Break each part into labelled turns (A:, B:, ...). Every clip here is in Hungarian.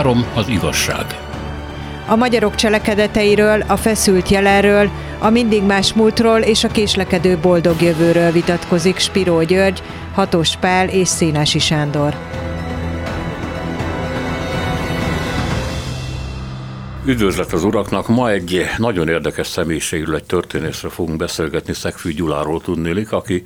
A: Három az igazság.
B: A magyarok cselekedeteiről, a feszült jelenről, a mindig más múltról és a késlekedő boldog jövőről vitatkozik Spiró György, Hatos Pál és Szénási Sándor.
A: Üdvözlet az uraknak! Ma egy nagyon érdekes személyiségről, egy történészről fogunk beszélgetni, Szegfű Gyuláról tudnélik, aki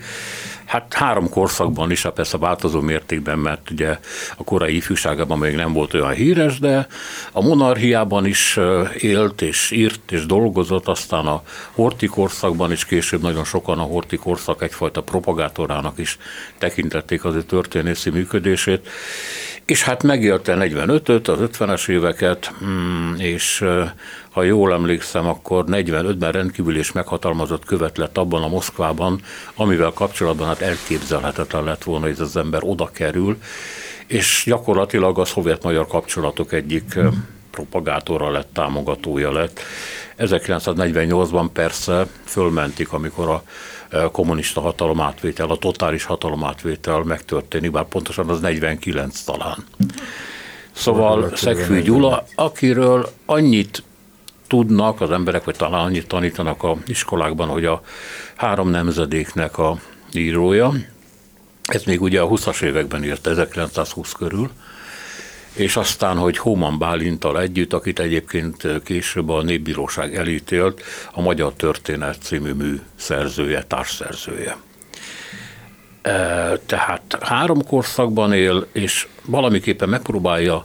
A: hát három korszakban is, hát persze változó mértékben, mert ugye a korai ifjúságában még nem volt olyan híres, de a monarchiában is élt és írt és dolgozott, aztán a horti korszakban is később nagyon sokan a horti korszak egyfajta propagátorának is tekintették az ő történészi működését, és hát megélte 45-öt, az 50-es éveket, mm, és ha jól emlékszem, akkor 45-ben rendkívül és meghatalmazott követ lett abban a Moszkvában, amivel kapcsolatban hát elképzelhetetlen lett volna, hogy ez az ember oda kerül, és gyakorlatilag a szovjet-magyar kapcsolatok egyik propagátora lett, támogatója lett. 1948-ban persze fölmentik, amikor a kommunista hatalomátvétel, a totális hatalomátvétel megtörténik, bár pontosan az 49 talán. Szóval Szegfű Gyula, akiről annyit tudnak az emberek, vagy talán annyit tanítanak a iskolákban, hogy a három nemzedéknek a írója, ez még ugye a 20-as években írt, 1920 körül, és aztán, hogy Hóman Bálintal együtt, akit egyébként később a Népbíróság elítélt, a Magyar Történet című mű szerzője, társszerzője. E, tehát három korszakban él, és valamiképpen megpróbálja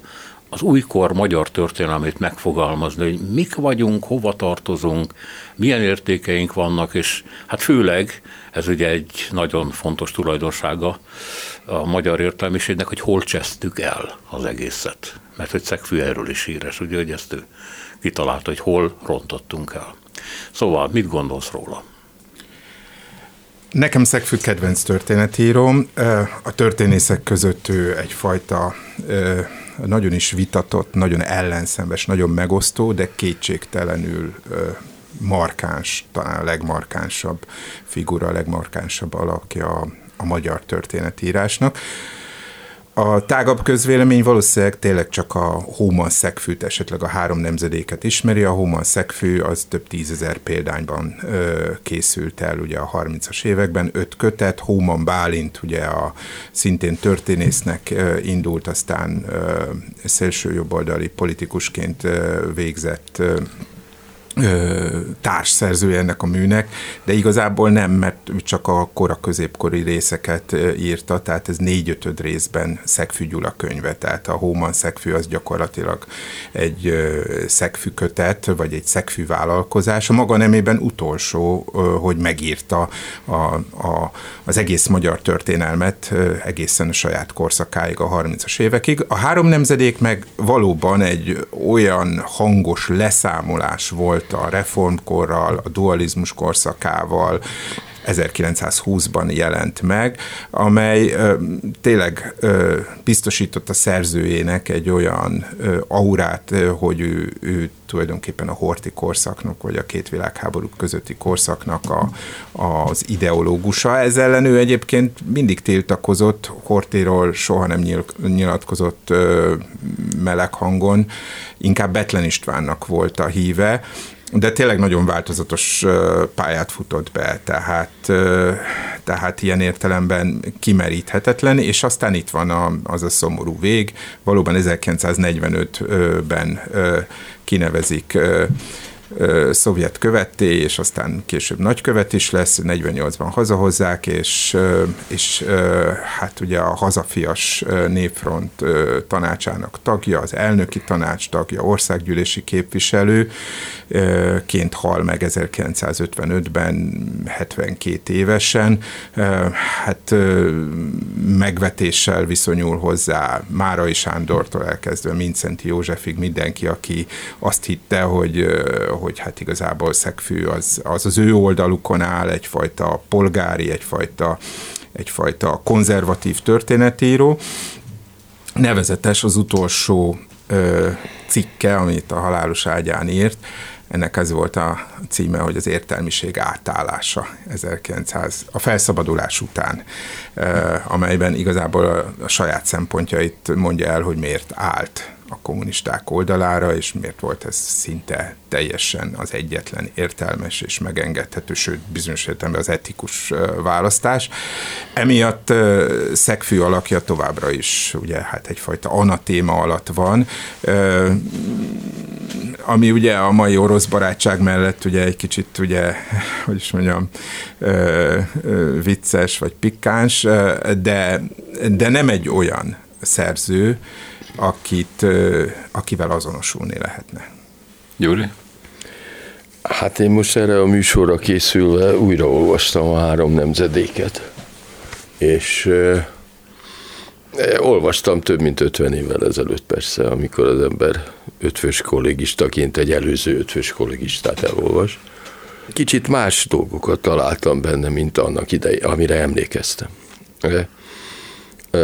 A: az újkor magyar történelmét megfogalmazni, hogy mik vagyunk, hova tartozunk, milyen értékeink vannak, és hát főleg, ez ugye egy nagyon fontos tulajdonsága a magyar értelmiségnek, hogy hol csesztük el az egészet. Mert hogy Szegfű erről is híres, ugye, hogy ezt ő kitalálta, hogy hol rontottunk el. Szóval mit gondolsz róla?
C: Nekem Szegfű kedvenc történetíróm. A történészek között ő egyfajta nagyon is vitatott, nagyon ellenszembes, nagyon megosztó, de kétségtelenül markáns, talán a legmarkánsabb figura, a legmarkánsabb alakja a magyar történetírásnak. A tágabb közvélemény valószínűleg tényleg csak a Hóman szegfűt, esetleg a három nemzedéket ismeri. A Hóman szegfű az több tízezer példányban ö, készült el ugye a 30-as években, öt kötet, Hóman Bálint ugye a szintén történésznek ö, indult, aztán ö, szélsőjobboldali politikusként ö, végzett ö, társszerzője ennek a műnek, de igazából nem, mert ő csak a kora középkori részeket írta, tehát ez négy-ötöd részben Szegfű Gyula könyve, tehát a Hóman Szegfű az gyakorlatilag egy szegfű kötet, vagy egy szegfű vállalkozás. A maga nemében utolsó, hogy megírta a, a, az egész magyar történelmet egészen a saját korszakáig, a 30-as évekig. A három nemzedék meg valóban egy olyan hangos leszámolás volt a reformkorral, a dualizmus korszakával, 1920-ban jelent meg, amely tényleg biztosított a szerzőjének egy olyan aurát, hogy ő, ő tulajdonképpen a horti korszaknak, vagy a két világháború közötti korszaknak a, az ideológusa. Ez ellen ő egyébként mindig tiltakozott, Hortiról soha nem nyilatkozott ö, meleg hangon, inkább Betlen Istvánnak volt a híve, de tényleg nagyon változatos pályát futott be, tehát, tehát ilyen értelemben kimeríthetetlen, és aztán itt van az a szomorú vég, valóban 1945-ben kinevezik szovjet követté, és aztán később nagykövet is lesz, 48-ban hazahozzák, és, és hát ugye a hazafias népfront tanácsának tagja, az elnöki tanács tagja, országgyűlési képviselő, ként hal meg 1955-ben 72 évesen, hát megvetéssel viszonyul hozzá Márai Sándortól elkezdve Mincenti Józsefig mindenki, aki azt hitte, hogy hogy hát igazából Szegfű az, az az ő oldalukon áll, egyfajta polgári, egyfajta, egyfajta konzervatív történetíró. Nevezetes az utolsó ö, cikke, amit a halálos ágyán írt, ennek ez volt a címe, hogy az értelmiség átállása 1900, a felszabadulás után, amelyben igazából a, a saját szempontjait mondja el, hogy miért állt a kommunisták oldalára, és miért volt ez szinte teljesen az egyetlen értelmes és megengedhető, sőt bizonyos értelemben az etikus választás. Emiatt szegfű alakja továbbra is ugye hát egyfajta anatéma alatt van, ami ugye a mai orosz barátság mellett ugye egy kicsit ugye, hogy is mondjam, vicces vagy pikkáns, de, de nem egy olyan szerző, akit, akivel azonosulni lehetne.
A: Gyuri?
D: Hát én most erre a műsorra készülve újraolvastam a három nemzedéket, és euh, olvastam több mint 50 évvel ezelőtt persze, amikor az ember ötvös kollégistaként egy előző ötvös kollégistát elolvas. Kicsit más dolgokat találtam benne, mint annak idején, amire emlékeztem.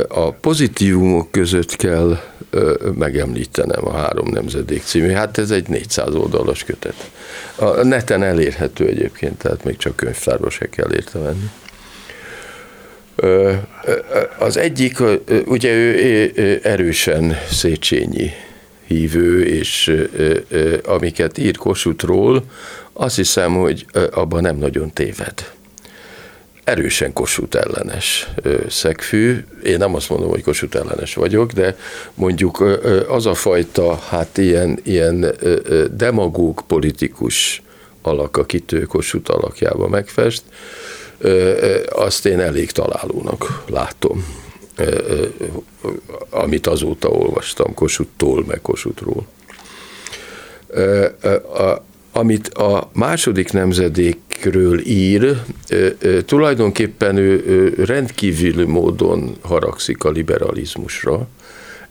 D: A pozitívumok között kell megemlítenem a Három Nemzedék című. Hát ez egy 400 oldalas kötet. A neten elérhető egyébként, tehát még csak könyvtárba se kell érte venni. Az egyik, ugye ő erősen Széchenyi hívő, és amiket ír Kossuthról, azt hiszem, hogy abban nem nagyon téved erősen Kossuth ellenes szegfű. Én nem azt mondom, hogy Kossuth ellenes vagyok, de mondjuk az a fajta, hát ilyen, ilyen demagóg politikus alak, akit ő Kossuth alakjába megfest, azt én elég találónak látom, amit azóta olvastam Kossuth-tól, meg Kossuthról amit a második nemzedékről ír, tulajdonképpen ő rendkívüli módon haragszik a liberalizmusra,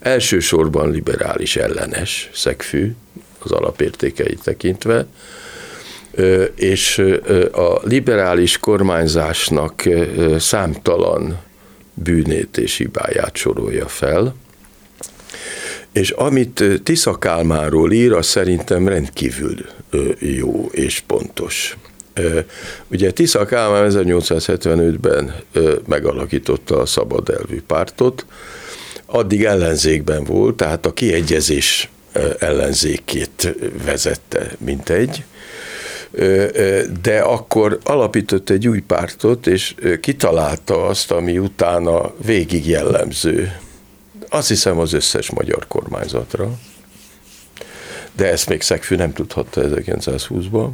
D: elsősorban liberális ellenes szegfű, az alapértékeit tekintve, és a liberális kormányzásnak számtalan bűnét és hibáját sorolja fel, és amit Tisza Kálmáról ír, az szerintem rendkívül jó és pontos. Ugye Tisza Kálmán 1875-ben megalakította a szabad elvű pártot, addig ellenzékben volt, tehát a kiegyezés ellenzékét vezette, mint egy, de akkor alapított egy új pártot, és kitalálta azt, ami utána végig jellemző. Azt hiszem az összes magyar kormányzatra, de ezt még Szegfű nem tudhatta 1920-ban,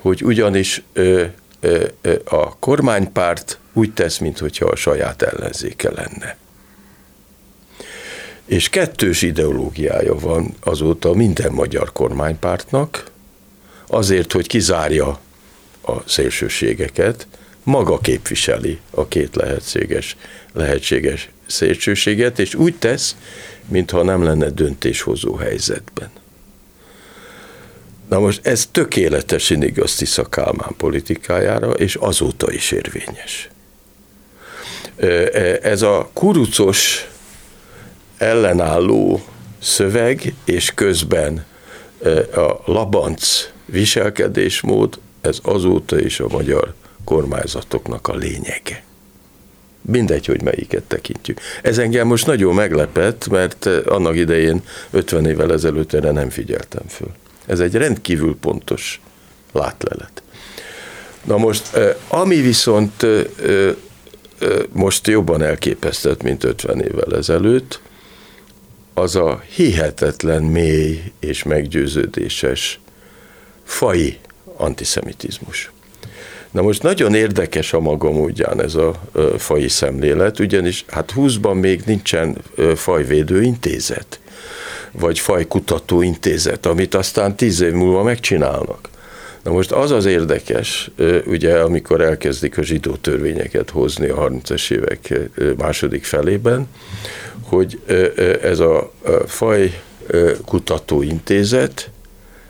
D: hogy ugyanis ö, ö, a kormánypárt úgy tesz, mintha a saját ellenzéke lenne. És kettős ideológiája van azóta minden magyar kormánypártnak, azért, hogy kizárja a szélsőségeket, maga képviseli a két lehetséges, lehetséges szélsőséget, és úgy tesz, mintha nem lenne döntéshozó helyzetben. Na most ez tökéletesen igaz Kálmán politikájára, és azóta is érvényes. Ez a kurucos ellenálló szöveg, és közben a labanc viselkedésmód, ez azóta is a magyar kormányzatoknak a lényege. Mindegy, hogy melyiket tekintjük. Ez engem most nagyon meglepett, mert annak idején 50 évvel ezelőtt erre nem figyeltem föl. Ez egy rendkívül pontos látlelet. Na most, ami viszont most jobban elképesztett, mint 50 évvel ezelőtt, az a hihetetlen mély és meggyőződéses fai antiszemitizmus. Na most nagyon érdekes a maga módján ez a fai szemlélet, ugyanis hát 20-ban még nincsen fajvédő intézet, vagy fajkutató intézet, amit aztán tíz év múlva megcsinálnak. Na most az az érdekes, ugye, amikor elkezdik a zsidó törvényeket hozni a 30-es évek második felében, hogy ez a faj kutatóintézet,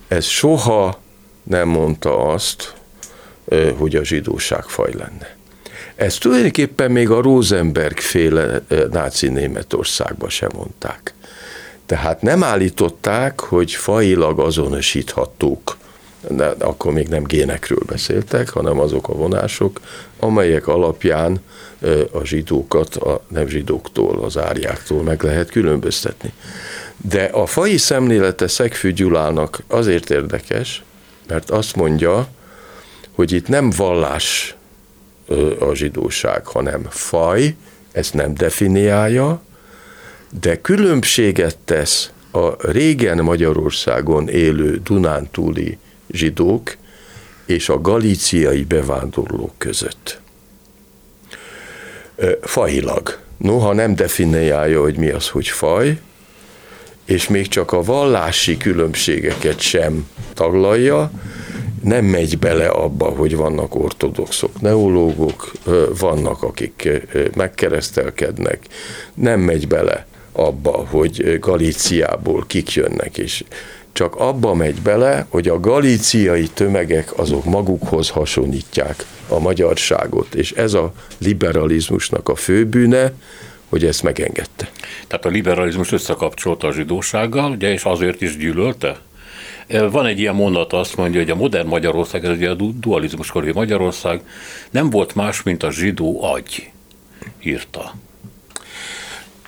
D: ez soha nem mondta azt, hogy a zsidóság faj lenne. Ezt tulajdonképpen még a Rosenberg féle náci Németországban sem mondták. Tehát nem állították, hogy fajilag azonosíthatók, de akkor még nem génekről beszéltek, hanem azok a vonások, amelyek alapján a zsidókat a nem zsidóktól, az árjáktól meg lehet különböztetni. De a fai szemlélete Szegfű Gyulának azért érdekes, mert azt mondja, hogy itt nem vallás a zsidóság, hanem faj, ezt nem definiálja, de különbséget tesz a régen Magyarországon élő Dunántúli zsidók és a galíciai bevándorlók között. Fajilag. Noha nem definiálja, hogy mi az, hogy faj, és még csak a vallási különbségeket sem taglalja, nem megy bele abba, hogy vannak ortodoxok, neológok, vannak, akik megkeresztelkednek, nem megy bele abba, hogy Galíciából kik jönnek, és csak abba megy bele, hogy a galíciai tömegek azok magukhoz hasonlítják a magyarságot, és ez a liberalizmusnak a főbűne, hogy ezt megengedte.
A: Tehát a liberalizmus összekapcsolta a zsidósággal, ugye, és azért is gyűlölte? Van egy ilyen mondat, azt mondja, hogy a modern Magyarország, ez ugye a dualizmuskori Magyarország nem volt más, mint a zsidó agy, írta.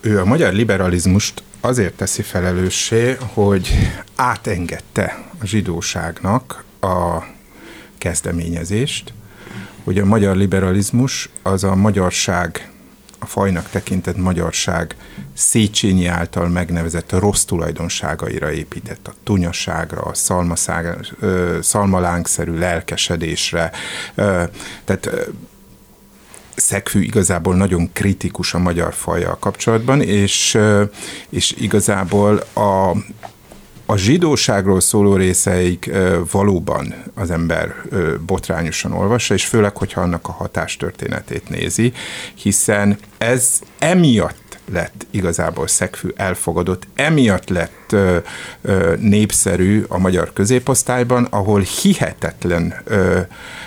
C: Ő a magyar liberalizmust azért teszi felelőssé, hogy átengedte a zsidóságnak a kezdeményezést, hogy a magyar liberalizmus az a magyarság a fajnak tekintett magyarság Széchenyi által megnevezett rossz tulajdonságaira épített, a tunyaságra, a szalmalánkszerű lelkesedésre. Tehát Szegfű igazából nagyon kritikus a magyar fajjal kapcsolatban, és, és igazából a, a zsidóságról szóló részeik valóban az ember botrányosan olvassa, és főleg, hogyha annak a hatástörténetét nézi, hiszen ez emiatt lett igazából szegfű elfogadott, emiatt lett ö, ö, népszerű a magyar középosztályban, ahol hihetetlen ö,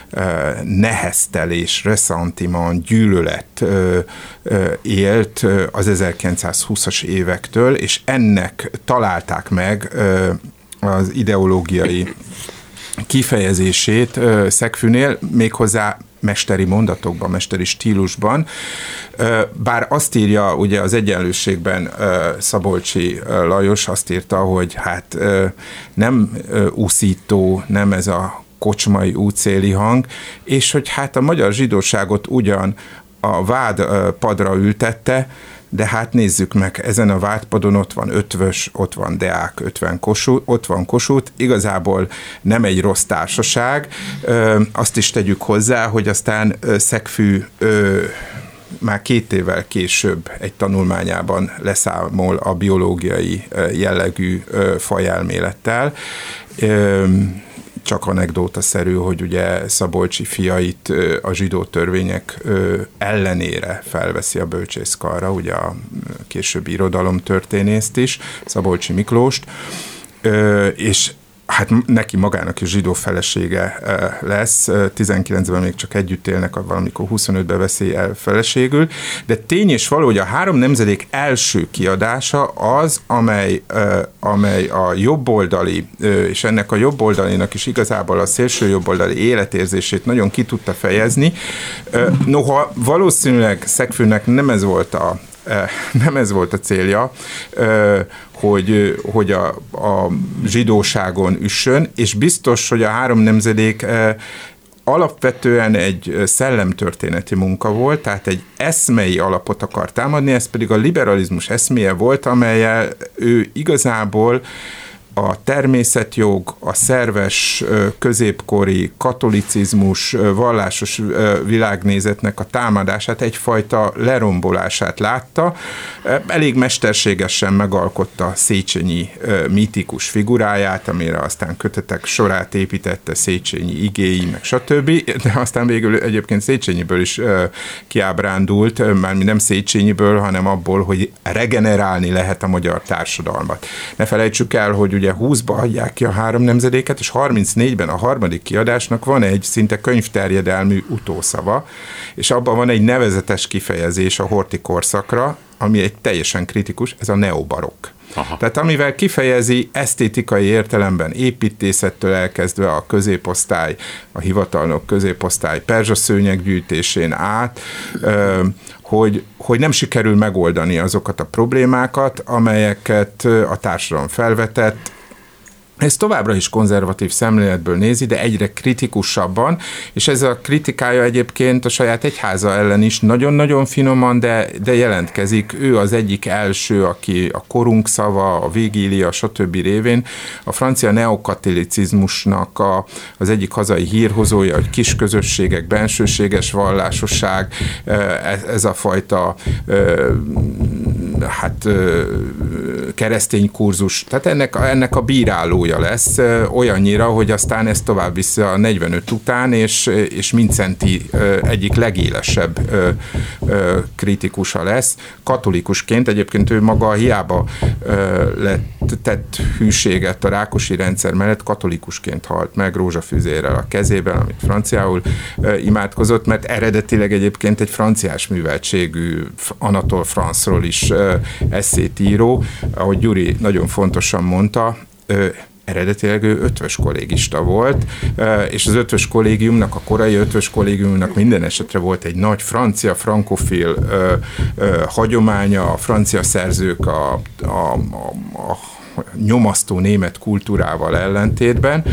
C: ö, neheztelés, reszantimán, gyűlölet ö, ö, élt az 1920-as évektől, és ennek találták meg ö, az ideológiai kifejezését Szegfűnél, méghozzá mesteri mondatokban, mesteri stílusban. Bár azt írja ugye az egyenlőségben Szabolcsi Lajos, azt írta, hogy hát nem úszító, nem ez a kocsmai útszéli hang, és hogy hát a magyar zsidóságot ugyan a vád padra ültette, de hát nézzük meg, ezen a vádpadon ott van ötvös, ott van deák, ötven kosút, ott van kosút, igazából nem egy rossz társaság, azt is tegyük hozzá, hogy aztán ö, Szegfű már két évvel később egy tanulmányában leszámol a biológiai jellegű fajelmélettel csak anekdótaszerű, hogy ugye Szabolcsi fiait a zsidó törvények ellenére felveszi a bölcsészkarra, ugye a későbbi irodalomtörténészt is, Szabolcsi Miklóst, és hát neki magának is zsidó felesége lesz, 19-ben még csak együtt élnek, valamikor 25-ben veszi el feleségül, de tény és való, hogy a három nemzedék első kiadása az, amely, amely a jobboldali, és ennek a jobboldalinak is igazából a szélső jobboldali életérzését nagyon ki tudta fejezni. Noha valószínűleg Szegfőnek nem ez volt a nem ez volt a célja, hogy, hogy a, a zsidóságon üssön, és biztos, hogy a három nemzedék alapvetően egy szellemtörténeti munka volt, tehát egy eszmei alapot akar támadni, ez pedig a liberalizmus eszméje volt, amelyel ő igazából a természetjog, a szerves középkori katolicizmus, vallásos világnézetnek a támadását, egyfajta lerombolását látta. Elég mesterségesen megalkotta Széchenyi mítikus figuráját, amire aztán kötetek sorát építette Széchenyi igéi, meg stb. De aztán végül egyébként Széchenyiből is kiábrándult, már nem Széchenyiből, hanem abból, hogy regenerálni lehet a magyar társadalmat. Ne felejtsük el, hogy ugye ugye 20-ba adják ki a három nemzedéket, és 34-ben a harmadik kiadásnak van egy szinte könyvterjedelmű utószava, és abban van egy nevezetes kifejezés a horti korszakra, ami egy teljesen kritikus, ez a neobarok. Aha. Tehát amivel kifejezi esztétikai értelemben építészettől elkezdve a középosztály, a hivatalnok középosztály perzsaszőnyeggyűjtésén át, hogy, hogy nem sikerül megoldani azokat a problémákat, amelyeket a társadalom felvetett, ez továbbra is konzervatív szemléletből nézi, de egyre kritikusabban, és ez a kritikája egyébként a saját egyháza ellen is nagyon-nagyon finoman, de, de jelentkezik. Ő az egyik első, aki a korunk szava, a vigília, stb. révén a francia neokatolicizmusnak a, az egyik hazai hírhozója, hogy kis közösségek, bensőséges vallásosság, ez, ez a fajta hát keresztény kurzus, tehát ennek, ennek a bírálója lesz olyannyira, hogy aztán ez tovább viszi a 45 után, és, és Mincenti egyik legélesebb kritikusa lesz. Katolikusként egyébként ő maga hiába tett hűséget a rákosi rendszer mellett, katolikusként halt meg rózsafűzérrel a kezében, amit franciául imádkozott, mert eredetileg egyébként egy franciás műveltségű Anatol Francról is eszét író, ahogy Gyuri nagyon fontosan mondta, eredetileg ő ötvös kollégista volt, és az ötvös kollégiumnak, a korai ötvös kollégiumnak minden esetre volt egy nagy francia, frankofil hagyománya, a francia szerzők a, a, a, a nyomasztó német kultúrával ellentétben,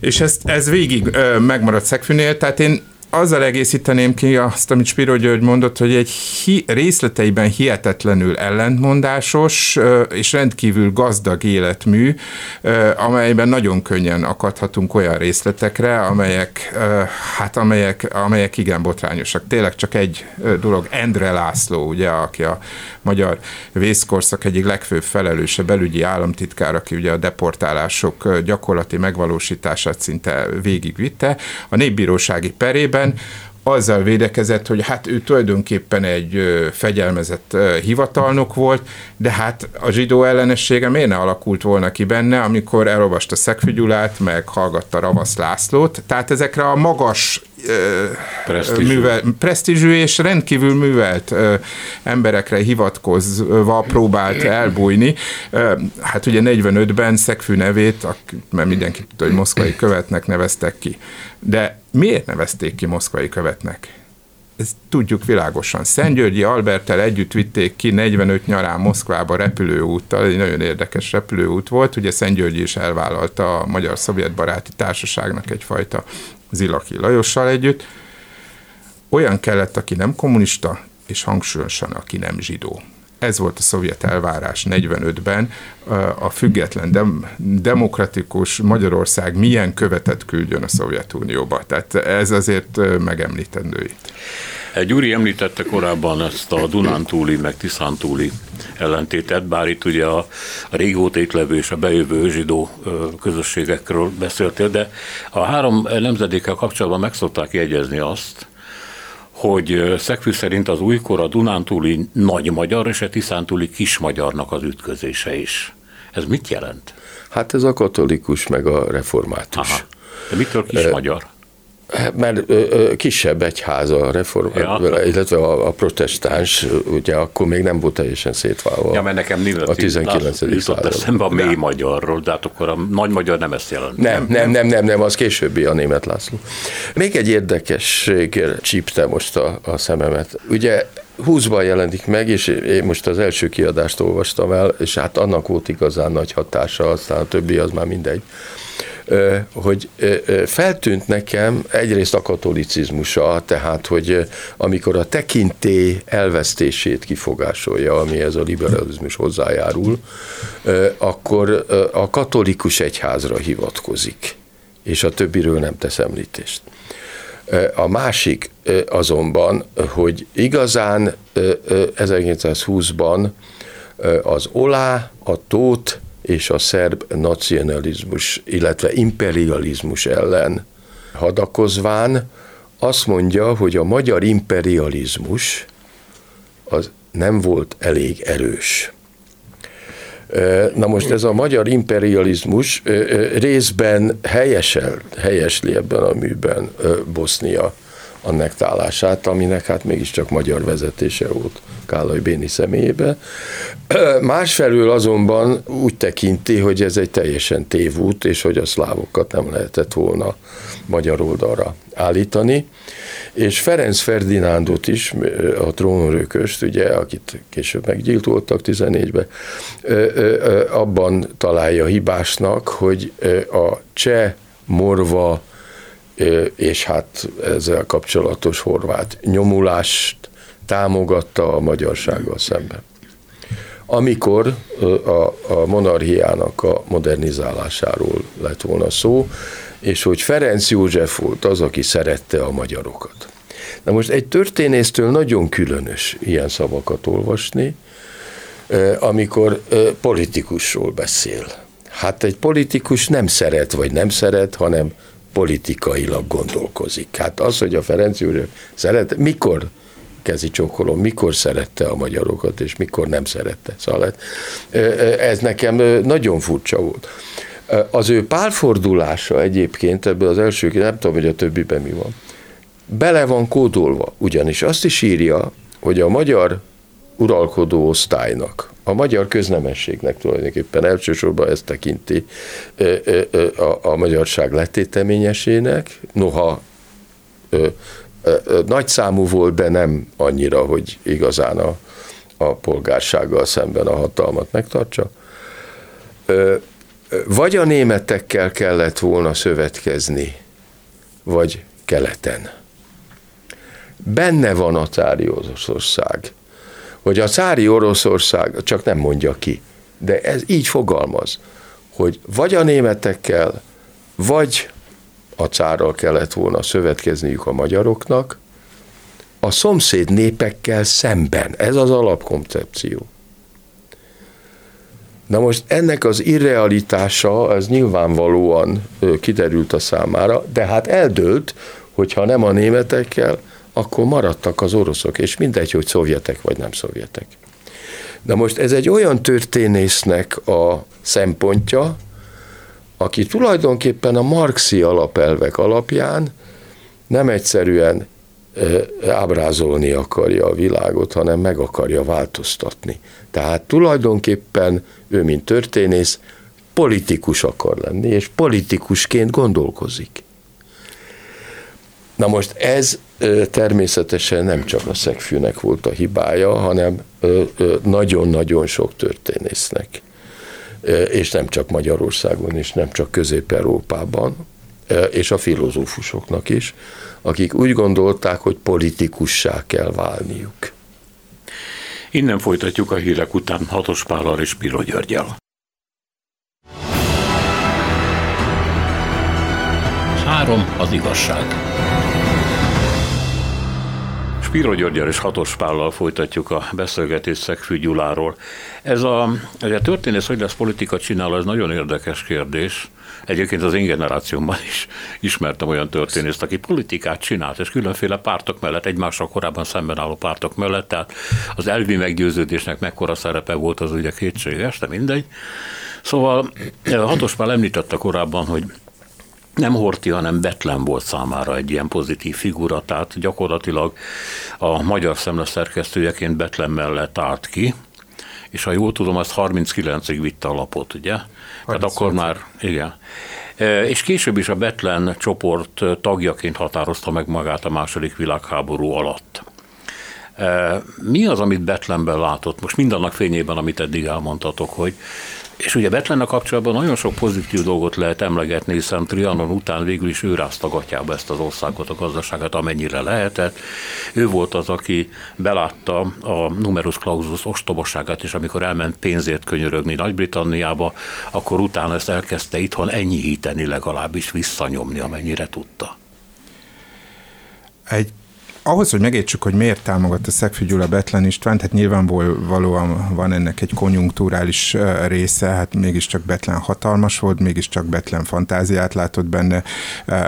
C: és ez, ez végig ö, megmaradt Szegfűnél, tehát én azzal egészíteném ki azt, amit Spiro György mondott, hogy egy hi- részleteiben hihetetlenül ellentmondásos és rendkívül gazdag életmű, amelyben nagyon könnyen akadhatunk olyan részletekre, amelyek, hát amelyek, amelyek igen botrányosak. Tényleg csak egy dolog, Endre László, ugye, aki a magyar vészkorszak egyik legfőbb felelőse, belügyi államtitkár, aki ugye a deportálások gyakorlati megvalósítását szinte végigvitte, a népbírósági perében esetben azzal védekezett, hogy hát ő tulajdonképpen egy fegyelmezett hivatalnok volt, de hát a zsidó ellenessége miért ne alakult volna ki benne, amikor elolvasta Szegfügyulát, meg hallgatta Ravasz Lászlót. Tehát ezekre a magas presztízsű. Művel, presztízsű és rendkívül művelt emberekre hivatkozva próbált elbújni. Hát ugye 45-ben Szegfű nevét, mert mindenki tudta, hogy moszkvai követnek neveztek ki. De miért nevezték ki moszkvai követnek? ezt tudjuk világosan. Szentgyörgyi Albertel együtt vitték ki 45 nyarán Moszkvába repülőúttal, egy nagyon érdekes repülőút volt, ugye Szentgyörgyi is elvállalta a Magyar-Szovjet Baráti Társaságnak egyfajta Zilaki Lajossal együtt. Olyan kellett, aki nem kommunista, és hangsúlyosan, aki nem zsidó. Ez volt a szovjet elvárás 45-ben. A független, dem, demokratikus Magyarország milyen követet küldjön a Szovjetunióba. Tehát ez azért megemlítendő itt.
A: Gyuri említette korábban ezt a Dunántúli meg Tiszántúli ellentétet, bár itt ugye a, a régóta itt levő és a bejövő zsidó közösségekről beszéltél, de a három nemzedékkel kapcsolatban meg szokták jegyezni azt, hogy Szekfű szerint az újkor a Dunántúli nagy magyar és a Tiszántúli kis magyarnak az ütközése is. Ez mit jelent?
D: Hát ez a katolikus meg a református. Aha.
A: De mitől kis magyar?
D: Mert kisebb egyház a reform, ja. illetve a, a protestáns, ugye akkor még nem volt teljesen szétválva.
A: Ja, mert nekem
D: a 19.
A: század. eszembe a mély magyarról, de hát akkor a nagy magyar nem ezt jelent.
D: Nem, nem, nem, nem, nem, az későbbi a német László. Még egy érdekesség csípte most a, a szememet. Ugye 20-ban jelenik meg, és én most az első kiadást olvastam el, és hát annak volt igazán nagy hatása, aztán a többi az már mindegy hogy feltűnt nekem egyrészt a katolicizmusa, tehát, hogy amikor a tekinté elvesztését kifogásolja, ami ez a liberalizmus hozzájárul, akkor a katolikus egyházra hivatkozik, és a többiről nem tesz említést. A másik azonban, hogy igazán 1920-ban az olá, a tót és a szerb nacionalizmus, illetve imperializmus ellen hadakozván azt mondja, hogy a magyar imperializmus az nem volt elég erős. Na most ez a magyar imperializmus részben helyesel, helyesli ebben a műben Bosznia annektálását, aminek hát mégiscsak magyar vezetése volt Kálai Béni személyébe. Másfelől azonban úgy tekinti, hogy ez egy teljesen tévút, és hogy a szlávokat nem lehetett volna magyar oldalra állítani. És Ferenc Ferdinándot is, a trónörököst, ugye, akit később meggyilkoltak 14-ben, abban találja hibásnak, hogy a cseh, morva és hát ezzel kapcsolatos horvát nyomulást támogatta a magyarsággal szemben. Amikor a, a monarchiának a modernizálásáról lett volna szó, és hogy Ferenc József volt az, aki szerette a magyarokat. Na most egy történésztől nagyon különös ilyen szavakat olvasni, amikor politikusról beszél. Hát egy politikus nem szeret, vagy nem szeret, hanem politikailag gondolkozik. Hát az, hogy a Ferenc József szeret, mikor kezi csókolom, mikor szerette a magyarokat, és mikor nem szerette. Szóval ez nekem nagyon furcsa volt. Az ő pálfordulása egyébként ebből az első, nem tudom, hogy a többiben mi van, bele van kódolva, ugyanis azt is írja, hogy a magyar uralkodó osztálynak, a magyar köznemességnek tulajdonképpen elsősorban ezt tekinti a, a magyarság letéteményesének, noha nagy számú volt, de nem annyira, hogy igazán a, a polgársággal szemben a hatalmat megtartsa. Vagy a németekkel kellett volna szövetkezni, vagy keleten. Benne van a cári Oroszország. Hogy a cári Oroszország, csak nem mondja ki, de ez így fogalmaz, hogy vagy a németekkel, vagy a cárral kellett volna szövetkezniük a magyaroknak, a szomszéd népekkel szemben. Ez az alapkoncepció. Na most ennek az irrealitása, ez nyilvánvalóan kiderült a számára, de hát eldőlt, hogyha nem a németekkel, akkor maradtak az oroszok, és mindegy, hogy szovjetek vagy nem szovjetek. Na most ez egy olyan történésznek a szempontja, aki tulajdonképpen a marxi alapelvek alapján nem egyszerűen ábrázolni akarja a világot, hanem meg akarja változtatni. Tehát tulajdonképpen ő, mint történész, politikus akar lenni, és politikusként gondolkozik. Na most ez természetesen nem csak a szegfűnek volt a hibája, hanem nagyon-nagyon sok történésznek és nem csak Magyarországon, és nem csak Közép-Európában, és a filozófusoknak is, akik úgy gondolták, hogy politikussá kell válniuk.
A: Innen folytatjuk a hírek után Hatos Pállal és Piro Györgyel. Három az igazság. Spiro Györgyel és Hatos Pállal folytatjuk a beszélgetést Szegfű Gyuláról. Ez a, ez a történész, hogy lesz politika csinál, ez nagyon érdekes kérdés. Egyébként az én generációmban is ismertem olyan történészt, aki politikát csinált, és különféle pártok mellett, egymással korábban szemben álló pártok mellett, tehát az elvi meggyőződésnek mekkora szerepe volt, az ugye kétséges, de mindegy. Szóval Hatos Pál említette korábban, hogy nem Horti, hanem Betlen volt számára egy ilyen pozitív figura, tehát gyakorlatilag a magyar szemle szerkesztőjeként Betlen mellett állt ki, és ha jól tudom, azt 39-ig vitte a lapot, ugye? Tehát akkor már, igen. E, és később is a Betlen csoport tagjaként határozta meg magát a második világháború alatt. E, mi az, amit Betlenben látott? Most mindannak fényében, amit eddig elmondtatok, hogy és ugye Betlennek kapcsolatban nagyon sok pozitív dolgot lehet emlegetni, hiszen Trianon után végül is ő rázta gatyába ezt az országot, a gazdaságát, amennyire lehetett. Ő volt az, aki belátta a numerus clausus ostobaságát, és amikor elment pénzért könyörögni Nagy-Britanniába, akkor utána ezt elkezdte itthon enyhíteni, legalábbis visszanyomni, amennyire tudta.
C: Egy ahhoz, hogy megértsük, hogy miért támogatta Szegfű Gyula Betlen István, tehát nyilvánvalóan van ennek egy konjunkturális része, hát mégiscsak Betlen hatalmas volt, mégiscsak Betlen fantáziát látott benne,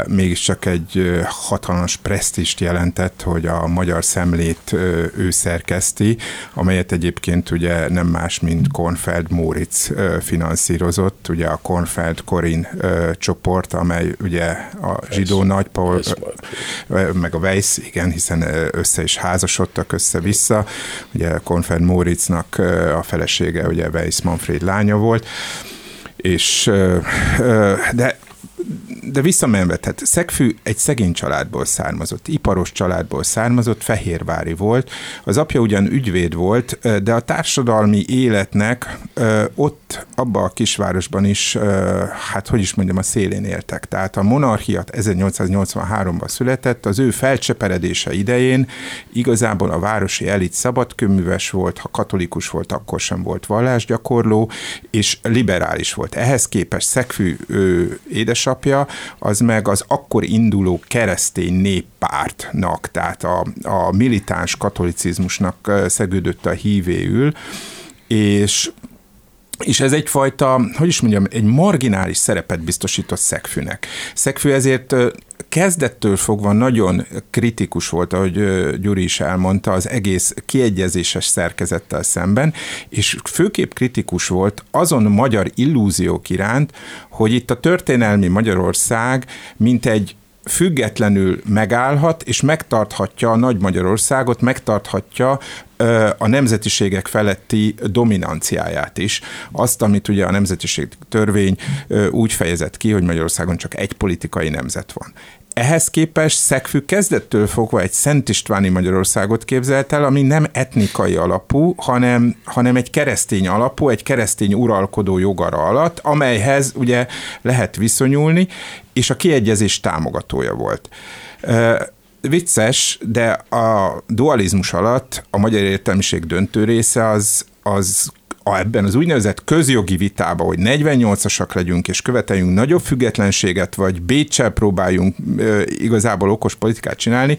C: mégiscsak egy hatalmas presztist jelentett, hogy a magyar szemlét ő szerkeszti, amelyet egyébként ugye nem más, mint Kornfeld Móric finanszírozott, ugye a Kornfeld Korin csoport, amely ugye a zsidó nagypaul, meg a Weiss, igen, hiszen össze is házasodtak össze-vissza. Ugye Konfed Móricznak a felesége ugye Weiss Manfred lánya volt, és de de visszamenve, tehát Szegfű egy szegény családból származott, iparos családból származott, fehérvári volt. Az apja ugyan ügyvéd volt, de a társadalmi életnek ott, abba a kisvárosban is, hát hogy is mondjam, a szélén éltek. Tehát a monarchiat 1883-ban született, az ő felcseperedése idején igazából a városi elit szabadkőműves volt, ha katolikus volt, akkor sem volt vallásgyakorló, és liberális volt. Ehhez képest Szegfű édesapja az meg az akkor induló keresztény néppártnak, tehát a, a militáns katolicizmusnak szegődött a hívéül, és és ez egyfajta, hogy is mondjam, egy marginális szerepet biztosított Szegfűnek. Szegfű ezért kezdettől fogva nagyon kritikus volt, ahogy Gyuri is elmondta, az egész kiegyezéses szerkezettel szemben, és főképp kritikus volt azon magyar illúziók iránt, hogy itt a történelmi Magyarország mint egy függetlenül megállhat, és megtarthatja a Nagy Magyarországot, megtarthatja a nemzetiségek feletti dominanciáját is. Azt, amit ugye a nemzetiség törvény úgy fejezett ki, hogy Magyarországon csak egy politikai nemzet van. Ehhez képest Szegfű kezdettől fogva egy Szent Istváni Magyarországot képzelt el, ami nem etnikai alapú, hanem, hanem egy keresztény alapú, egy keresztény uralkodó jogara alatt, amelyhez ugye lehet viszonyulni, és a kiegyezés támogatója volt. Vicces, de a dualizmus alatt a magyar értelmiség döntő része az, az ebben az úgynevezett közjogi vitában, hogy 48-asak legyünk és követeljünk nagyobb függetlenséget, vagy Bécsel próbáljunk igazából okos politikát csinálni,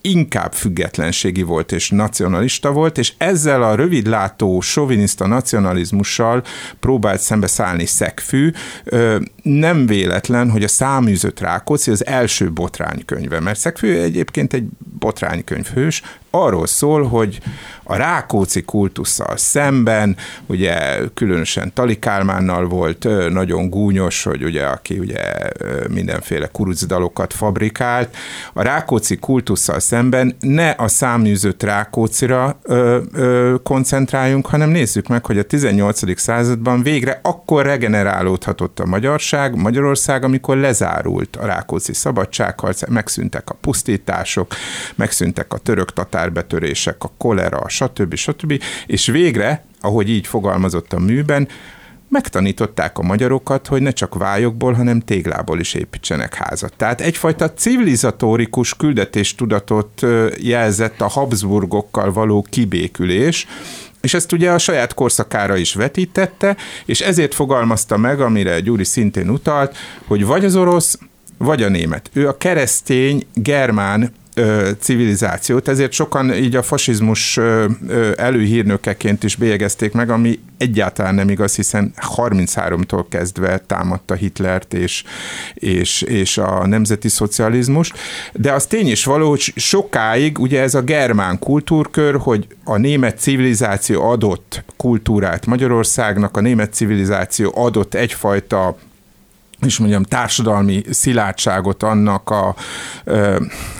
C: inkább függetlenségi volt és nacionalista volt, és ezzel a rövidlátó soviniszta nacionalizmussal próbált szembeszállni Szegfű. Nem véletlen, hogy a száműzött Rákóczi az első botránykönyve, mert Szegfű egyébként egy botránykönyvhős, arról szól, hogy a Rákóczi kultusszal szemben, ugye különösen Tali Kálmánnal volt nagyon gúnyos, hogy ugye aki ugye mindenféle kurucdalokat fabrikált, a Rákóczi kultusszal szemben ne a száműzött Rákócira ö, ö, koncentráljunk, hanem nézzük meg, hogy a 18. században végre akkor regenerálódhatott a magyarság, Magyarország, amikor lezárult a Rákóczi szabadságharc, megszűntek a pusztítások, megszűntek a török-tatár határbetörések, a kolera, stb. stb. És végre, ahogy így fogalmazott a műben, megtanították a magyarokat, hogy ne csak vályokból, hanem téglából is építsenek házat. Tehát egyfajta civilizatórikus küldetéstudatot jelzett a Habsburgokkal való kibékülés, és ezt ugye a saját korszakára is vetítette, és ezért fogalmazta meg, amire Gyuri szintén utalt, hogy vagy az orosz, vagy a német. Ő a keresztény, germán civilizációt, ezért sokan így a fasizmus előhírnökeként is bélyegezték meg, ami egyáltalán nem igaz, hiszen 33-tól kezdve támadta Hitlert és, és, és a nemzeti szocializmus, de az tény is való, hogy sokáig ugye ez a germán kultúrkör, hogy a német civilizáció adott kultúrát Magyarországnak, a német civilizáció adott egyfajta és mondjam, társadalmi szilárdságot annak a,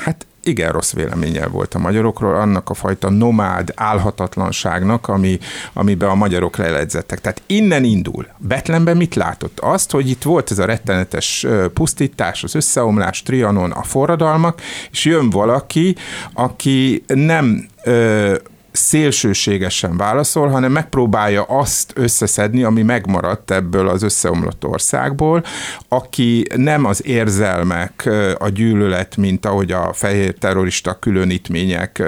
C: hát igen rossz véleménnyel volt a magyarokról, annak a fajta nomád álhatatlanságnak, ami, amiben a magyarok leledzettek. Tehát innen indul. Betlenben mit látott? Azt, hogy itt volt ez a rettenetes pusztítás, az összeomlás, Trianon, a forradalmak, és jön valaki, aki nem ö, szélsőségesen válaszol, hanem megpróbálja azt összeszedni, ami megmaradt ebből az összeomlott országból, aki nem az érzelmek, a gyűlölet, mint ahogy a fehér terrorista különítmények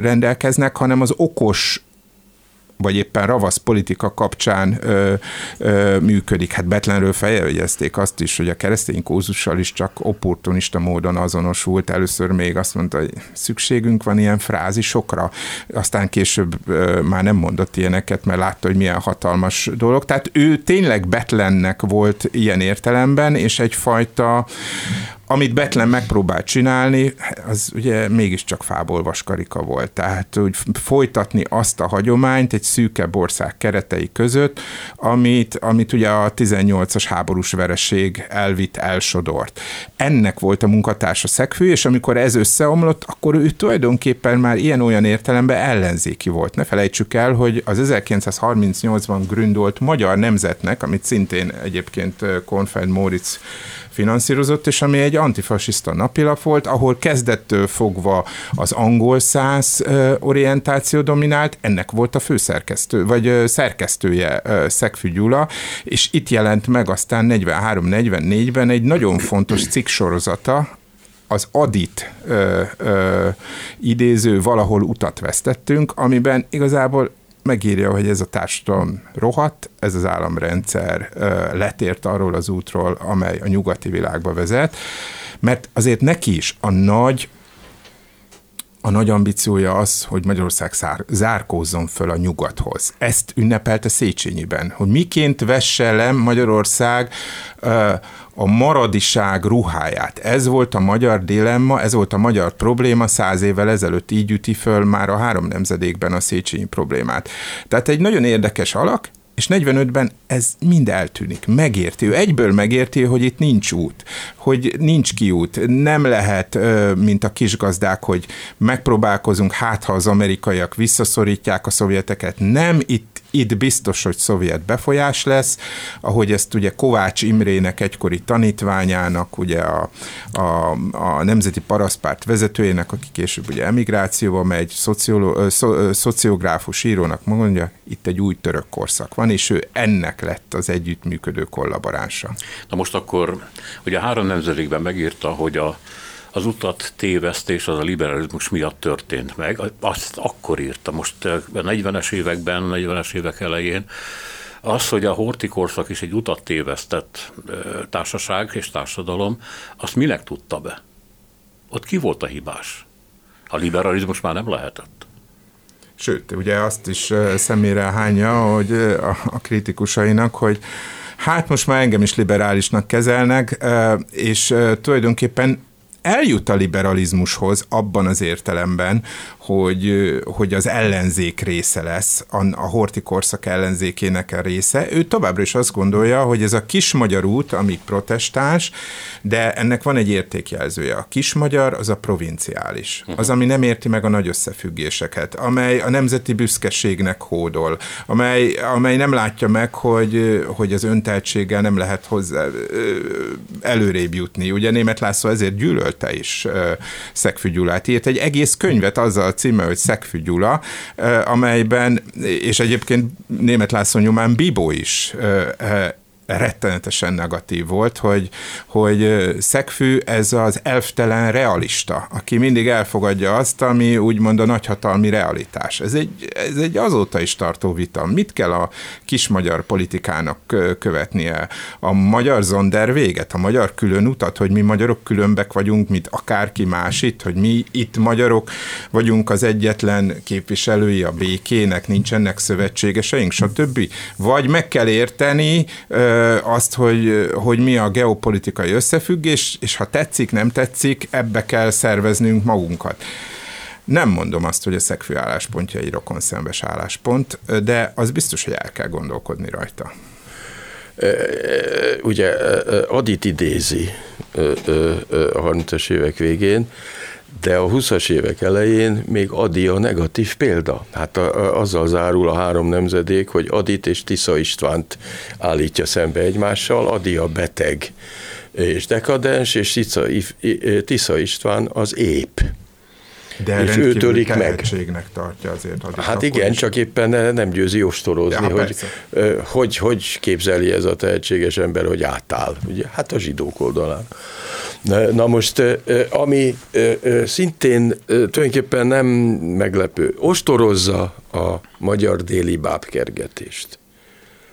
C: rendelkeznek, hanem az okos vagy éppen ravasz politika kapcsán ö, ö, működik. Hát Betlenről feljegyezték azt is, hogy a keresztény kózussal is csak opportunista módon azonosult. Először még azt mondta, hogy szükségünk van ilyen frázisokra, aztán később ö, már nem mondott ilyeneket, mert látta, hogy milyen hatalmas dolog. Tehát ő tényleg Betlennek volt ilyen értelemben, és egyfajta amit Betlen megpróbált csinálni, az ugye mégiscsak fából vaskarika volt. Tehát úgy folytatni azt a hagyományt egy szűkebb ország keretei között, amit, amit ugye a 18-as háborús vereség elvitt, elsodort. Ennek volt a munkatársa szegfő, és amikor ez összeomlott, akkor ő tulajdonképpen már ilyen-olyan értelemben ellenzéki volt. Ne felejtsük el, hogy az 1938-ban gründolt Magyar Nemzetnek, amit szintén egyébként Konfeld Moritz finanszírozott, és ami egy antifasiszta napilap volt, ahol kezdettől fogva az angol száz orientáció dominált, ennek volt a főszerkesztő, vagy szerkesztője Szegfű Gyula, és itt jelent meg aztán 43-44-ben egy nagyon fontos cikk sorozata, az adit ö, ö, idéző valahol utat vesztettünk, amiben igazából megírja, hogy ez a társadalom rohadt, ez az államrendszer letért arról az útról, amely a nyugati világba vezet, mert azért neki is a nagy a nagy ambíciója az, hogy Magyarország szár, zárkózzon föl a nyugathoz. Ezt ünnepelte Széchenyiben, hogy miként vesse le Magyarország a maradiság ruháját. Ez volt a magyar dilemma, ez volt a magyar probléma, száz évvel ezelőtt így üti föl már a három nemzedékben a Széchenyi problémát. Tehát egy nagyon érdekes alak, és 45-ben ez mind eltűnik. Megérti. Ő egyből megérti, hogy itt nincs út, hogy nincs kiút. Nem lehet, mint a kisgazdák, hogy megpróbálkozunk, hát ha az amerikaiak visszaszorítják a szovjeteket. Nem, itt itt biztos, hogy szovjet befolyás lesz, ahogy ezt ugye Kovács Imrének egykori tanítványának, ugye a, a, a Nemzeti Paraszpárt vezetőjének, aki később ugye emigrációba megy, szociolo, szo, szociográfus írónak mondja, itt egy új török korszak van, és ő ennek lett az együttműködő kollaboránsa.
A: Na most akkor, ugye a három nemzedékben megírta, hogy a az utat tévesztés az a liberalizmus miatt történt meg. Azt akkor írta, most a 40-es években, 40-es évek elején, az, hogy a hortikorszak is egy utat tévesztett társaság és társadalom, azt minek tudta be? Ott ki volt a hibás? A liberalizmus már nem lehetett.
C: Sőt, ugye azt is szemére hányja, hogy a kritikusainak, hogy hát most már engem is liberálisnak kezelnek, és tulajdonképpen eljut a liberalizmushoz abban az értelemben, hogy, hogy az ellenzék része lesz, a, a horti korszak ellenzékének a része. Ő továbbra is azt gondolja, hogy ez a kis magyar út, amíg protestáns, de ennek van egy értékjelzője. A kis magyar az a provinciális. Mhm. Az, ami nem érti meg a nagy összefüggéseket, amely a nemzeti büszkeségnek hódol, amely, amely nem látja meg, hogy, hogy az önteltséggel nem lehet hozzá előrébb jutni. Ugye német László ezért gyűlölte is Szegfű. Írt egy egész könyvet azzal címe, hogy Szegfű amelyben, és egyébként német László nyomán Bibó is rettenetesen negatív volt, hogy, hogy Szegfű ez az elftelen realista, aki mindig elfogadja azt, ami úgymond a nagyhatalmi realitás. Ez egy, ez egy azóta is tartó vita. Mit kell a kis magyar politikának követnie? A magyar zonder véget, a magyar külön utat, hogy mi magyarok különbek vagyunk, mint akárki más itt, hogy mi itt magyarok vagyunk az egyetlen képviselői a békének, nincsenek szövetségeseink, stb. Vagy meg kell érteni, azt, hogy, hogy mi a geopolitikai összefüggés, és ha tetszik, nem tetszik, ebbe kell szerveznünk magunkat. Nem mondom azt, hogy a szegfő álláspontja egy szembes álláspont, de az biztos, hogy el kell gondolkodni rajta.
D: Ugye Adit idézi a 30-as évek végén, de a 20-as évek elején még Adi a negatív példa. Hát a, azzal zárul a három nemzedék, hogy Adit és Tisza Istvánt állítja szembe egymással. Adi a beteg és dekadens, és Tisza, Tisza István az ép.
C: De és ő törik meg. tartja azért.
D: Hát igen, is. csak éppen nem győzi ostorozni, ja, hogy, hogy hogy képzeli ez a tehetséges ember, hogy átáll. Ugye, hát a zsidók oldalán. Na most, ami szintén tulajdonképpen nem meglepő, ostorozza a magyar déli bábkergetést.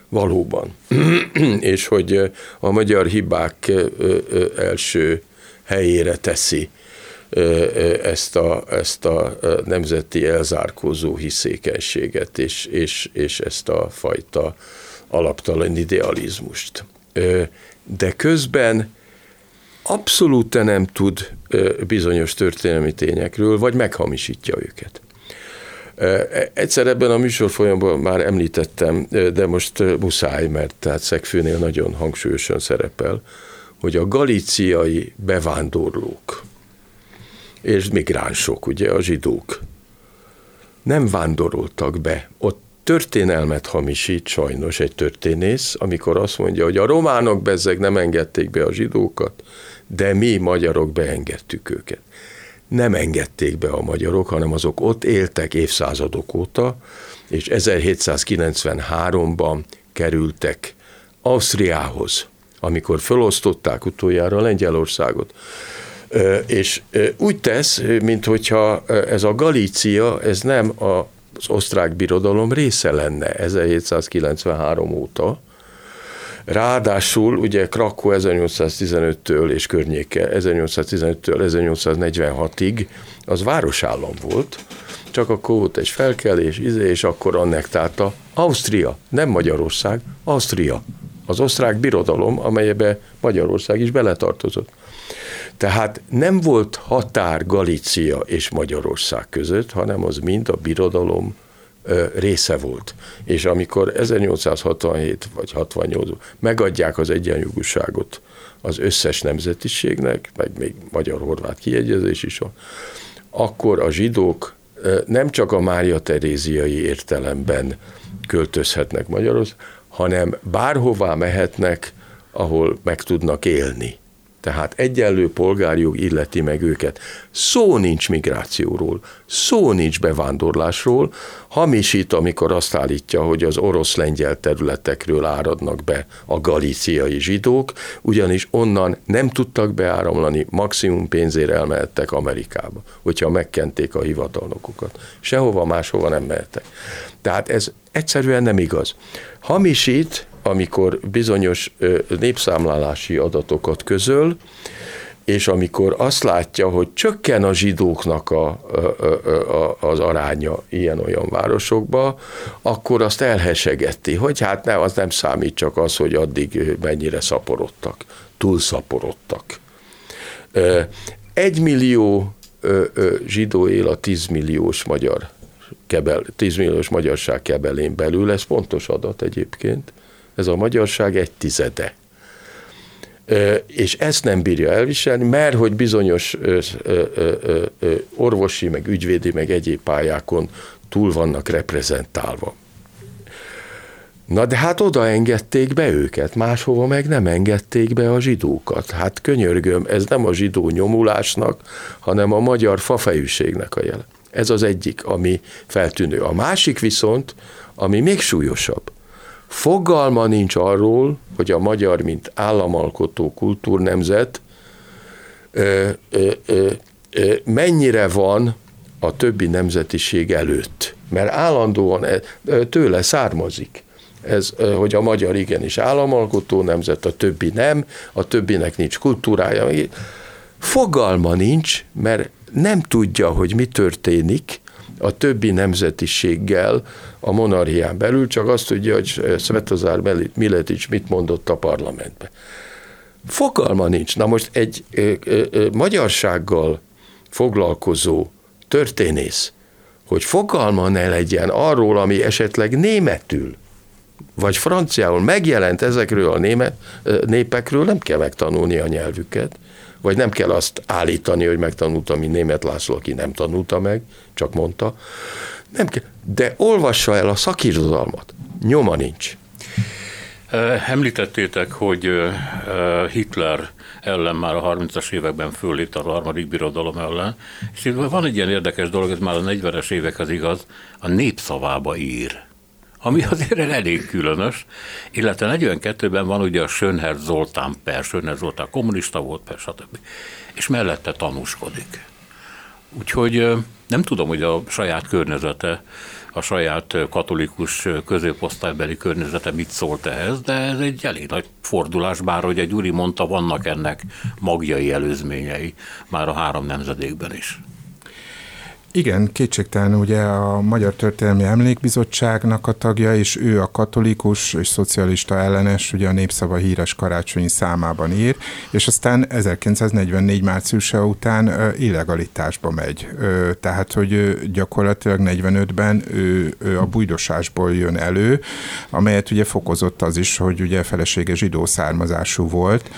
D: Valóban. és hogy a magyar hibák első helyére teszi ezt a, ezt a nemzeti elzárkózó hiszékenységet, és, és, és ezt a fajta alaptalan idealizmust. De közben abszolút nem tud bizonyos történelmi tényekről, vagy meghamisítja őket. Egyszer ebben a műsor folyamban már említettem, de most muszáj, mert tehát Szegfőnél nagyon hangsúlyosan szerepel, hogy a galíciai bevándorlók és migránsok, ugye a zsidók, nem vándoroltak be. Ott történelmet hamisít sajnos egy történész, amikor azt mondja, hogy a románok bezzeg nem engedték be a zsidókat, de mi magyarok beengedtük őket. Nem engedték be a magyarok, hanem azok ott éltek évszázadok óta, és 1793-ban kerültek Ausztriához, amikor felosztották utoljára Lengyelországot. És úgy tesz, mintha ez a Galícia, ez nem az osztrák birodalom része lenne 1793 óta, Ráadásul ugye Krakó 1815-től és környéke 1815-től 1846-ig az városállam volt, csak akkor volt egy felkelés, izé, és akkor annektálta Ausztria, nem Magyarország, Ausztria, az osztrák birodalom, amelybe Magyarország is beletartozott. Tehát nem volt határ Galícia és Magyarország között, hanem az mind a birodalom része volt. És amikor 1867 vagy 68 megadják az egyenjogúságot az összes nemzetiségnek, meg még magyar-horvát kiegyezés is van, akkor a zsidók nem csak a Mária Teréziai értelemben költözhetnek Magyarország, hanem bárhová mehetnek, ahol meg tudnak élni. Tehát egyenlő polgárjog illeti meg őket. Szó nincs migrációról, szó nincs bevándorlásról, hamisít, amikor azt állítja, hogy az orosz-lengyel területekről áradnak be a galíciai zsidók, ugyanis onnan nem tudtak beáramlani, maximum pénzért elmehettek Amerikába, hogyha megkenték a hivatalnokukat. Sehova máshova nem mehettek. Tehát ez egyszerűen nem igaz. Hamisít, amikor bizonyos népszámlálási adatokat közöl, és amikor azt látja, hogy csökken a zsidóknak a, a, a, az aránya ilyen-olyan városokba, akkor azt elhesegeti, hogy hát nem, az nem számít csak az, hogy addig mennyire szaporodtak, túlszaporodtak. Egy millió zsidó él a tízmilliós magyar kebel, 10 milliós magyarság kebelén belül, ez pontos adat egyébként, ez a magyarság egy tizede. És ezt nem bírja elviselni, mert hogy bizonyos orvosi, meg ügyvédi, meg egyéb pályákon túl vannak reprezentálva. Na de hát oda engedték be őket, máshova meg nem engedték be a zsidókat. Hát könyörgöm, ez nem a zsidó nyomulásnak, hanem a magyar fafejűségnek a jele. Ez az egyik, ami feltűnő. A másik viszont, ami még súlyosabb, fogalma nincs arról, hogy a magyar, mint államalkotó kultúrnemzet ö, ö, ö, ö, mennyire van a többi nemzetiség előtt. Mert állandóan e, tőle származik. Ez, hogy a magyar igenis államalkotó nemzet, a többi nem, a többinek nincs kultúrája. Fogalma nincs, mert nem tudja, hogy mi történik a többi nemzetiséggel a monarchián belül, csak azt tudja, hogy Svetozár Miletics mit mondott a parlamentben. Fogalma nincs. Na most egy ö, ö, ö, magyarsággal foglalkozó történész, hogy fogalma ne legyen arról, ami esetleg németül, vagy franciául megjelent ezekről a német, népekről, nem kell megtanulni a nyelvüket, vagy nem kell azt állítani, hogy megtanulta, mint német László, aki nem tanulta meg, csak mondta. Nem kell. De olvassa el a szakirodalmat. Nyoma nincs.
A: Említettétek, hogy Hitler ellen már a 30-as években föllépte a harmadik birodalom ellen, és itt van egy ilyen érdekes dolog, ez már a 40-es évekhez igaz, a népszavába ír ami azért elég különös, illetve 42-ben van ugye a Sönher Zoltán per, Sönher Zoltán kommunista volt per, stb. És mellette tanúskodik. Úgyhogy Nem tudom, hogy a saját környezete, a saját katolikus középosztálybeli környezete mit szólt ehhez, de ez egy elég nagy fordulás, bár hogy egy Gyuri mondta, vannak ennek magjai előzményei már a három nemzedékben is.
C: Igen, kétségtelen ugye a Magyar Történelmi Emlékbizottságnak a tagja, és ő a katolikus és szocialista ellenes, ugye a Népszava híres karácsonyi számában ír, és aztán 1944 márciusa után illegalitásba megy. Tehát, hogy gyakorlatilag 45-ben ő, ő a bújdosásból jön elő, amelyet ugye fokozott az is, hogy ugye felesége zsidó származású volt,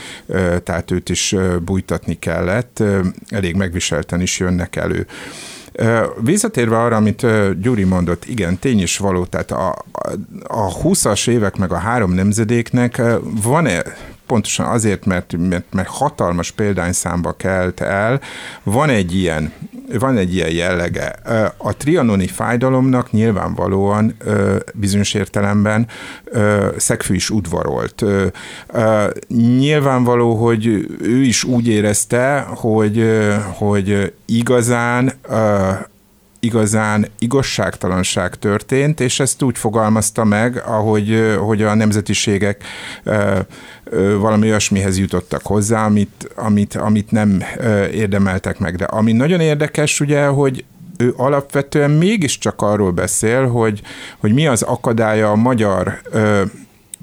C: tehát őt is bújtatni kellett, elég megviselten is jönnek elő. Visszatérve arra, amit Gyuri mondott, igen, tény is való, tehát a, a 20-as évek meg a három nemzedéknek van-e pontosan azért, mert, mert, mert hatalmas példányszámba kelt el, van egy ilyen van egy ilyen jellege. A trianoni fájdalomnak nyilvánvalóan bizonyos értelemben Szegfű is udvarolt. Nyilvánvaló, hogy ő is úgy érezte, hogy, hogy igazán igazán igazságtalanság történt, és ezt úgy fogalmazta meg, ahogy hogy a nemzetiségek valami olyasmihez jutottak hozzá, amit, amit, amit nem érdemeltek meg. De ami nagyon érdekes, ugye, hogy ő alapvetően mégiscsak arról beszél, hogy, hogy mi az akadálya a magyar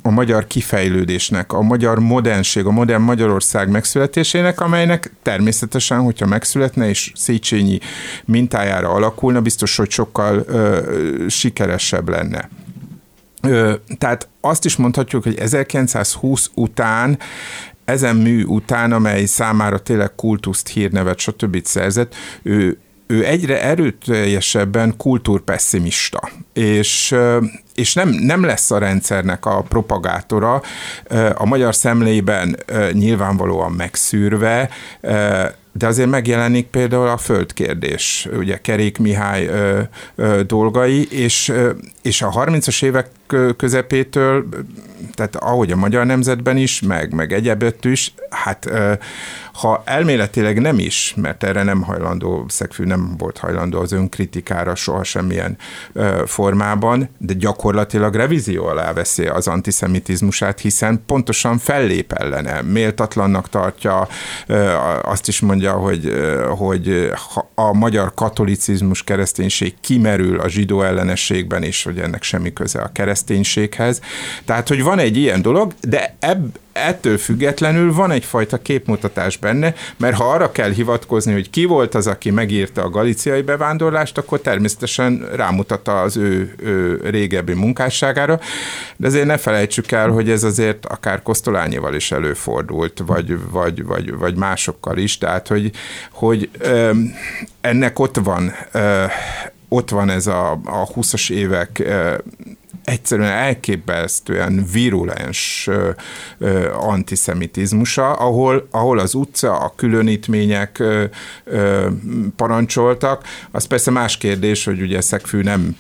C: a magyar kifejlődésnek, a magyar modernség, a modern Magyarország megszületésének, amelynek természetesen, hogyha megszületne és Széchenyi mintájára alakulna, biztos, hogy sokkal ö, sikeresebb lenne. Ö, tehát azt is mondhatjuk, hogy 1920 után ezen mű után, amely számára tényleg kultuszt, hírnevet, stb. szerzett, ő ő egyre erőteljesebben kultúrpesszimista, és, és nem, nem lesz a rendszernek a propagátora, a magyar szemlében nyilvánvalóan megszűrve, de azért megjelenik például a földkérdés, ugye Kerék Mihály ö, ö, dolgai, és, ö, és a 30-as évek közepétől, tehát ahogy a magyar nemzetben is, meg, meg egyebet is, hát ö, ha elméletileg nem is, mert erre nem hajlandó, Szegfű nem volt hajlandó az önkritikára soha semmilyen ö, formában, de gyakorlatilag revízió alá veszi az antiszemitizmusát, hiszen pontosan fellép ellene, méltatlannak tartja, azt is mondja, hogy, hogy a magyar katolicizmus, kereszténység kimerül a zsidó ellenességben, és hogy ennek semmi köze a kereszténységhez. Tehát, hogy van egy ilyen dolog, de ebb, ettől függetlenül van egyfajta képmutatás benne, mert ha arra kell hivatkozni, hogy ki volt az, aki megírta a galiciai bevándorlást, akkor természetesen rámutatta az ő, ő régebbi munkásságára, de azért ne felejtsük el, hogy ez azért akár Kosztolányival is előfordult, vagy, vagy, vagy, vagy másokkal is, tehát hogy, hogy ennek ott van ott van ez a, a 20-as évek egyszerűen elképesztően virulens antiszemitizmusa, ahol, ahol az utca, a különítmények parancsoltak. Az persze más kérdés, hogy ugye Szegfű nem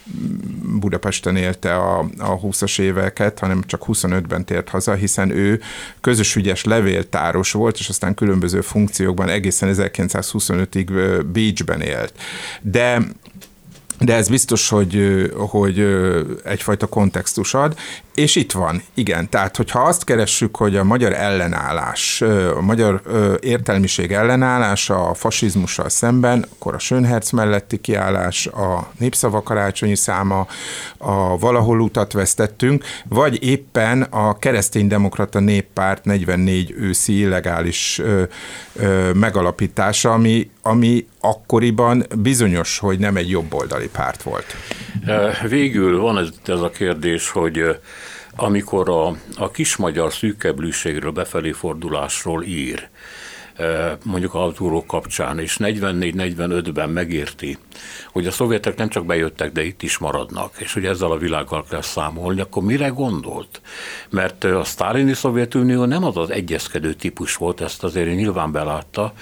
C: Budapesten élte a, a 20-as éveket, hanem csak 25-ben tért haza, hiszen ő közös ügyes levéltáros volt, és aztán különböző funkciókban egészen 1925-ig Bécsben élt. De de ez biztos, hogy, hogy egyfajta kontextus ad, és itt van, igen. Tehát, hogyha azt keressük, hogy a magyar ellenállás, a magyar értelmiség ellenállása a fasizmussal szemben, akkor a Sönherc melletti kiállás, a népszava karácsonyi száma, a valahol utat vesztettünk, vagy éppen a kereszténydemokrata néppárt 44 őszi illegális megalapítása, ami, ami akkoriban bizonyos, hogy nem egy jobboldali párt volt.
A: Végül van ez, ez a kérdés, hogy amikor a, a kismagyar szűkeblűségről, befelé fordulásról ír, mondjuk a túró kapcsán, és 44-45-ben megérti, hogy a szovjetek nem csak bejöttek, de itt is maradnak, és hogy ezzel a világgal kell számolni, akkor mire gondolt? Mert a sztálini Szovjetunió nem az az egyezkedő típus volt, ezt azért nyilván belátta,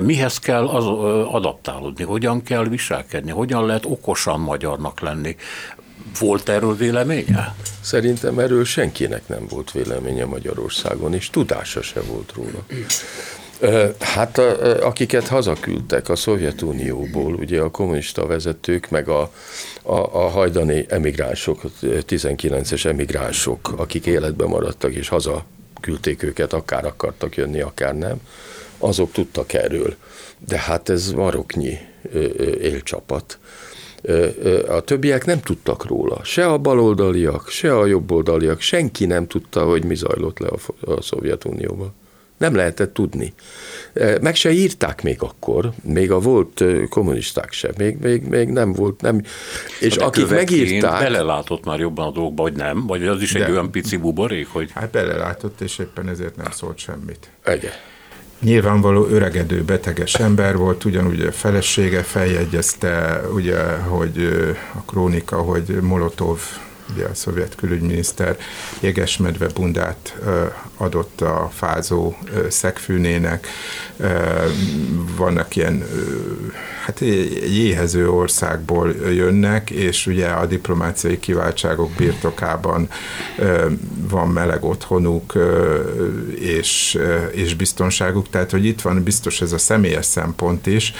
A: mihez kell az, adaptálódni, hogyan kell viselkedni, hogyan lehet okosan magyarnak lenni. Volt erről véleménye?
D: Szerintem erről senkinek nem volt véleménye Magyarországon, és tudása se volt róla. Hát akiket hazaküldtek a Szovjetunióból, ugye a kommunista vezetők, meg a, a, a hajdani emigránsok, 19-es emigránsok, akik életben maradtak és haza küldték őket, akár akartak jönni, akár nem, azok tudtak erről. De hát ez maroknyi élcsapat. A többiek nem tudtak róla. Se a baloldaliak, se a jobboldaliak, senki nem tudta, hogy mi zajlott le a, a Szovjetunióban. Nem lehetett tudni. Meg se írták még akkor, még a volt kommunisták sem, még, még, még nem volt, nem. És
A: De
D: akik megírták...
A: belelátott már jobban a dolgokba, vagy nem? Vagy az is egy De, olyan pici buborék, hogy...
C: Hát belelátott, és éppen ezért nem szólt semmit.
D: Igen.
C: Nyilvánvaló öregedő, beteges ember volt, ugyanúgy a felesége feljegyezte, ugye, hogy a krónika, hogy Molotov ugye a szovjet külügyminiszter jegesmedve bundát adott a fázó szegfűnének. Vannak ilyen hát jéhező országból jönnek, és ugye a diplomáciai kiváltságok birtokában van meleg otthonuk és, és biztonságuk, tehát hogy itt van biztos ez a személyes szempont is,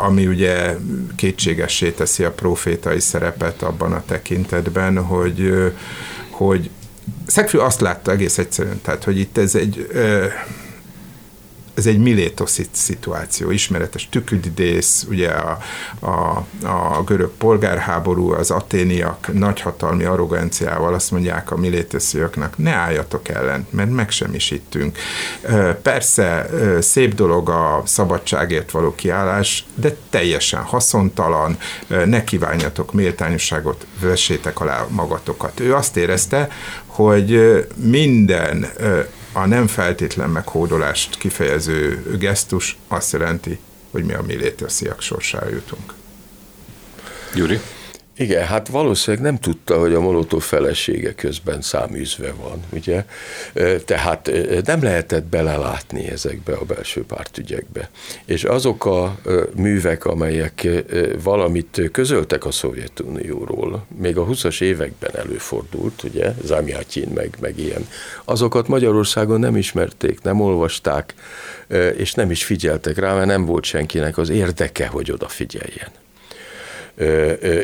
C: ami ugye kétségessé teszi a profétai szerepet abban a tekintetben, hogy, hogy Szegfű azt látta egész egyszerűen, tehát, hogy itt ez egy ez egy milétos szituáció, ismeretes tüküdidész, ugye a, a, a görög polgárháború, az aténiak nagyhatalmi arroganciával azt mondják a milétosziaknak, ne álljatok ellen, mert meg sem is ittünk. Persze szép dolog a szabadságért való kiállás, de teljesen haszontalan, ne kívánjatok méltányosságot, vessétek alá magatokat. Ő azt érezte, hogy minden a nem feltétlen meghódolást kifejező gesztus azt jelenti, hogy mi a millétosziak sorsára jutunk.
A: Gyuri?
D: Igen, hát valószínűleg nem tudta, hogy a Molotov felesége közben száműzve van, ugye? Tehát nem lehetett belelátni ezekbe a belső pártügyekbe. És azok a művek, amelyek valamit közöltek a Szovjetunióról, még a 20-as években előfordult, ugye, Zamjatyin meg, meg ilyen, azokat Magyarországon nem ismerték, nem olvasták, és nem is figyeltek rá, mert nem volt senkinek az érdeke, hogy odafigyeljen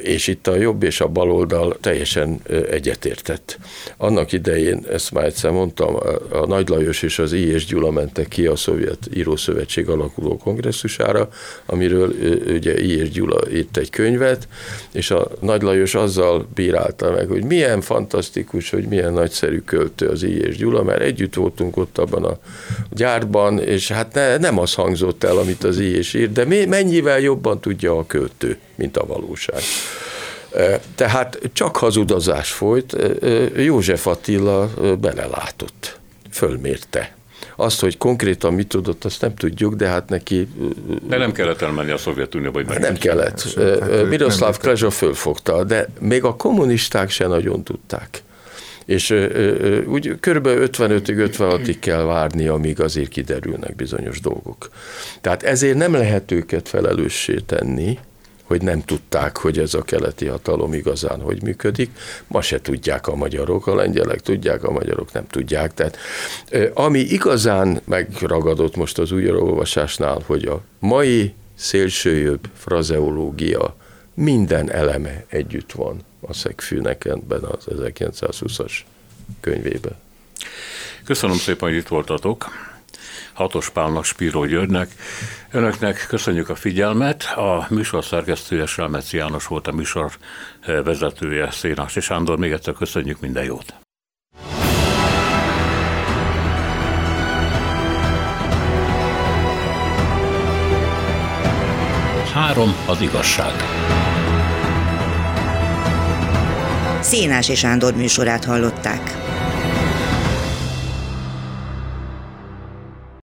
D: és itt a jobb és a baloldal teljesen egyetértett. Annak idején, ezt már egyszer mondtam, a Nagy Lajos és az I. és Gyula mentek ki a Szovjet Írószövetség alakuló kongresszusára, amiről ugye I. és Gyula írt egy könyvet, és a Nagy Lajos azzal bírálta meg, hogy milyen fantasztikus, hogy milyen nagyszerű költő az I. és Gyula, mert együtt voltunk ott abban a gyárban, és hát ne, nem az hangzott el, amit az I. és írt, de mennyivel jobban tudja a költő mint a valóság. Tehát csak hazudozás folyt, József Attila belelátott, fölmérte. Azt, hogy konkrétan mit tudott, azt nem tudjuk, de hát neki...
A: De nem kellett elmenni a Szovjetunióba, hogy
D: Nem kellett. Hát Miroslav Klezsa fölfogta, de még a kommunisták se nagyon tudták. És úgy kb. 55-ig, 56-ig kell várni, amíg azért kiderülnek bizonyos dolgok. Tehát ezért nem lehet őket felelőssé tenni, hogy nem tudták, hogy ez a keleti hatalom igazán hogy működik. Ma se tudják a magyarok, a lengyelek tudják, a magyarok nem tudják. Tehát ami igazán megragadott most az újraolvasásnál, hogy a mai szélsőjobb frazeológia minden eleme együtt van a szegfűnek ebben az 1920-as könyvében.
A: Köszönöm szépen, hogy itt voltatok. Hatos Pálnak, Spíró Györgynek. Önöknek köszönjük a figyelmet. A műsor szerkesztője Selmeci János volt a műsor eh, vezetője, Szénás és Sándor. Még egyszer köszönjük minden jót. Három az igazság.
E: Szénás és Sándor műsorát hallották.